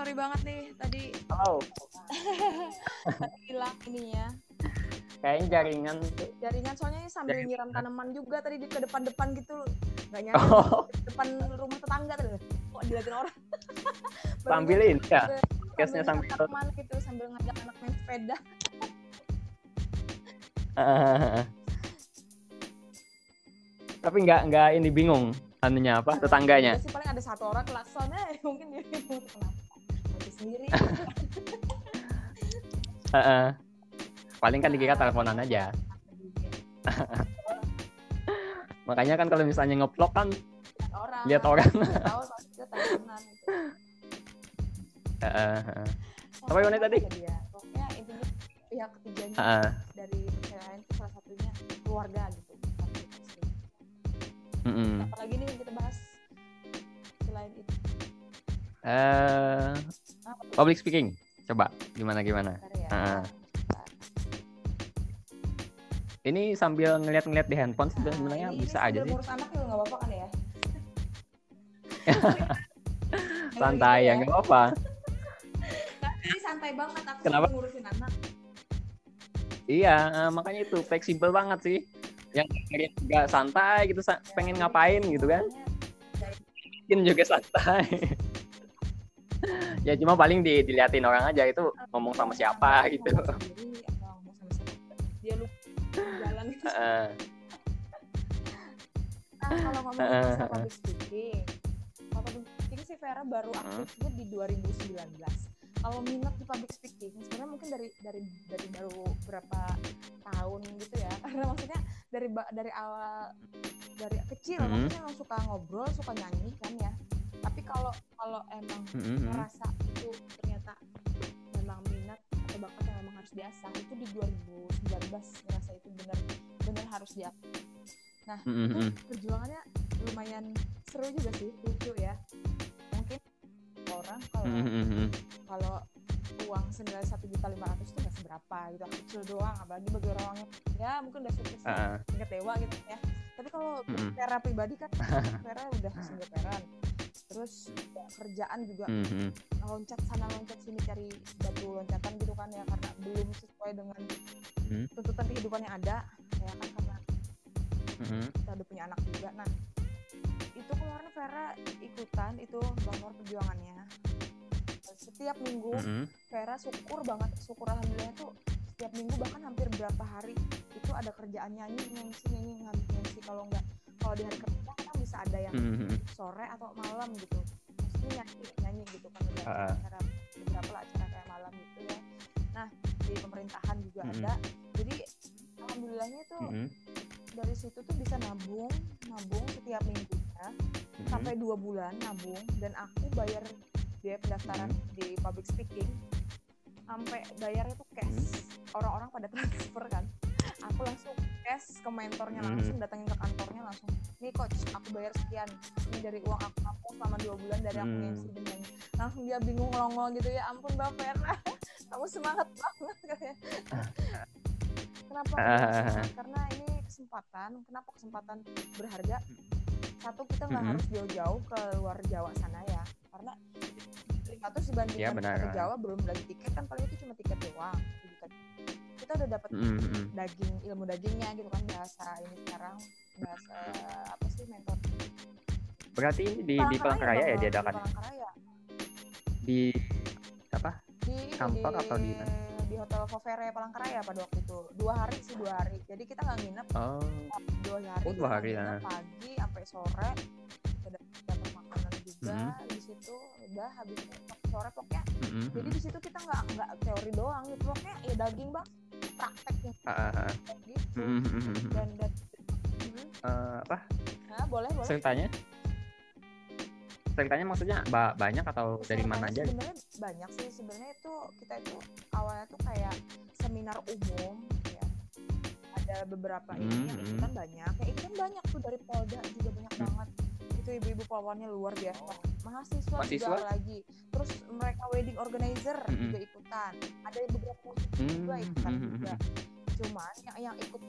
sorry banget nih tadi Halo. tadi hilang ininya. Kayaknya jaringan Jaringan soalnya ini sambil Jaringan. nyiram tanaman juga tadi di ke depan-depan gitu. Nggak nyari Oh, depan rumah tetangga tuh. Kok diliatin orang. Sambil ini ya. nyiram sambil tanaman gitu sambil ngajak anak main sepeda. Tapi nggak nggak ini bingung anunya apa tetangganya. Sih paling ada satu orang klaksonnya mungkin dia bingung kenapa. Sendiri. Heeh. Paling kan dikira teleponan aja. Makanya kan kalau misalnya ngevlog kan orang. lihat orang. Tahu. Sama Apa yang tadi? Dia. Pokoknya intinya pihak ketiganya Heeh. dari perceraian itu salah satunya keluarga gitu. Mm-mm. Apalagi nih yang kita bahas selain itu. Eh, Apa tuh? Public speaking. Coba gimana gimana. Ya. Ah. Ini sambil ngeliat-ngeliat di handphone Nah, sebenarnya ini- bisa aja sih. ngurus anak juga nggak apa-apa kan ya? Santai ya nggak apa-apa. Ini santai banget aku Kenapa? ngurusin anak. Iya, eh, makanya itu fleksibel banget sih. Yang dengerin juga santai gitu, sa- pengen ngapain gitu kan? Bikin juga santai. ya cuma paling di, diliatin orang aja itu ngomong sama siapa gitu. Ngomong ngomong sama siapa. Dia lupa jalan gitu. Nah, kalau masalah heeh. public speaking, kalau public speaking sih Vera baru aktifnya di 2019. Kalau minat di public speaking, sebenarnya mungkin dari dari dari baru berapa tahun gitu ya. Karena maksudnya dari dari awal dari kecil, Mhm. maksudnya emang suka ngobrol, suka nyanyi kan ya. Tapi kalau kalau emang Mm-mm. merasa itu ternyata memang minat atau bakat yang memang harus diasah itu di 2019 merasa itu benar benar harus diasah. Nah, itu Mm-mm. perjuangannya lumayan seru juga sih, lucu ya. Mungkin orang kalau Mm-mm. kalau uang senilai satu juta lima ratus itu nggak seberapa gitu, kecil doang. Apalagi bagi orang yang ya mungkin udah sukses Heeh. tingkat dewa gitu ya. Tapi kalau Mm-mm. Vera pribadi kan, Vera udah single parent. Terus ya, kerjaan juga Mm-mm. loncat sana loncat sini cari batu loncatan gitu kan ya karena belum sesuai dengan Hmm. tuntutan kehidupan yang ada ya kan karena Mm-mm. kita udah punya anak juga nah itu kemarin Vera ikutan itu bangor perjuangannya setiap minggu Mm-mm. Vera syukur banget syukur alhamdulillah tuh setiap minggu bahkan hampir berapa hari itu ada kerjaan nyanyi nyanyi nyanyi nyanyi nyanyi kalau nggak kalau di hari kerja sore atau malam gitu. Maksudnya nyanyi nyanyi gitu kan ada ah. acara beberapa lah acara kayak malam gitu ya. Nah di pemerintahan juga Mm-mm. ada. Jadi alhamdulillahnya tuh Mm-mm. dari situ tuh bisa nabung nabung setiap minggunya Mm-mm. sampai dua bulan nabung dan aku bayar biaya pendaftaran di public speaking. Sampai bayarnya tuh cash. Orang-orang pada transfer kan. Aku langsung cash ke mentornya Mhm. langsung datangin ke kantornya langsung nih coach aku bayar sekian ini dari uang aku nabung selama dua bulan dari aku Hmm. Nyanyi langsung dia bingung ngelongol gitu ya ampun mbak Vera kamu semangat banget katanya kenapa semangat? karena ini kesempatan kenapa kesempatan berharga satu kita nggak Mhm. harus jauh-jauh ke luar Jawa sana ya karena 500 dibandingkan benar. kita ke Jawa belum lagi tiket kan paling itu cuma tiket doang. Kita udah dapat Mm-mm. daging ilmu dagingnya gitu kan bahasa ini sekarang bahasa apa sih mentor Berarti ini di di Palangkaraya ya diadakan di apa? di Kampak atau di mana? di hotel Fovere Palangkaraya pada waktu itu dua hari sih dua hari jadi kita nggak nginep Oh. dua hari Oh, dua hari, ya. pagi sampai sore kita dapat makanan juga Mhm. di situ udah habis sore pokoknya Mm-mm. jadi di situ kita nggak nggak teori doang gitu pokoknya ya daging bang prakteknya dan dan apa? nah, boleh boleh. Ceritanya? Ceritanya maksudnya ba- banyak atau dari mana aja? sebenarnya banyak sih. Sebenarnya itu kita itu awalnya tuh kayak seminar umum ya. Ada beberapa ini yang Hmm, ikutan banyak. Yang ikutan banyak tuh dari Polda juga banyak Hmm. banget itu ibu-ibu polwannya luar biasa. Mahasiswa, Mahasiswa? juga lagi terus mereka wedding organizer Mm-mm. juga ikutan. Ada beberapa musisi juga Hmm, ikutan hmm, juga. Hmm, cuman yang yang ikut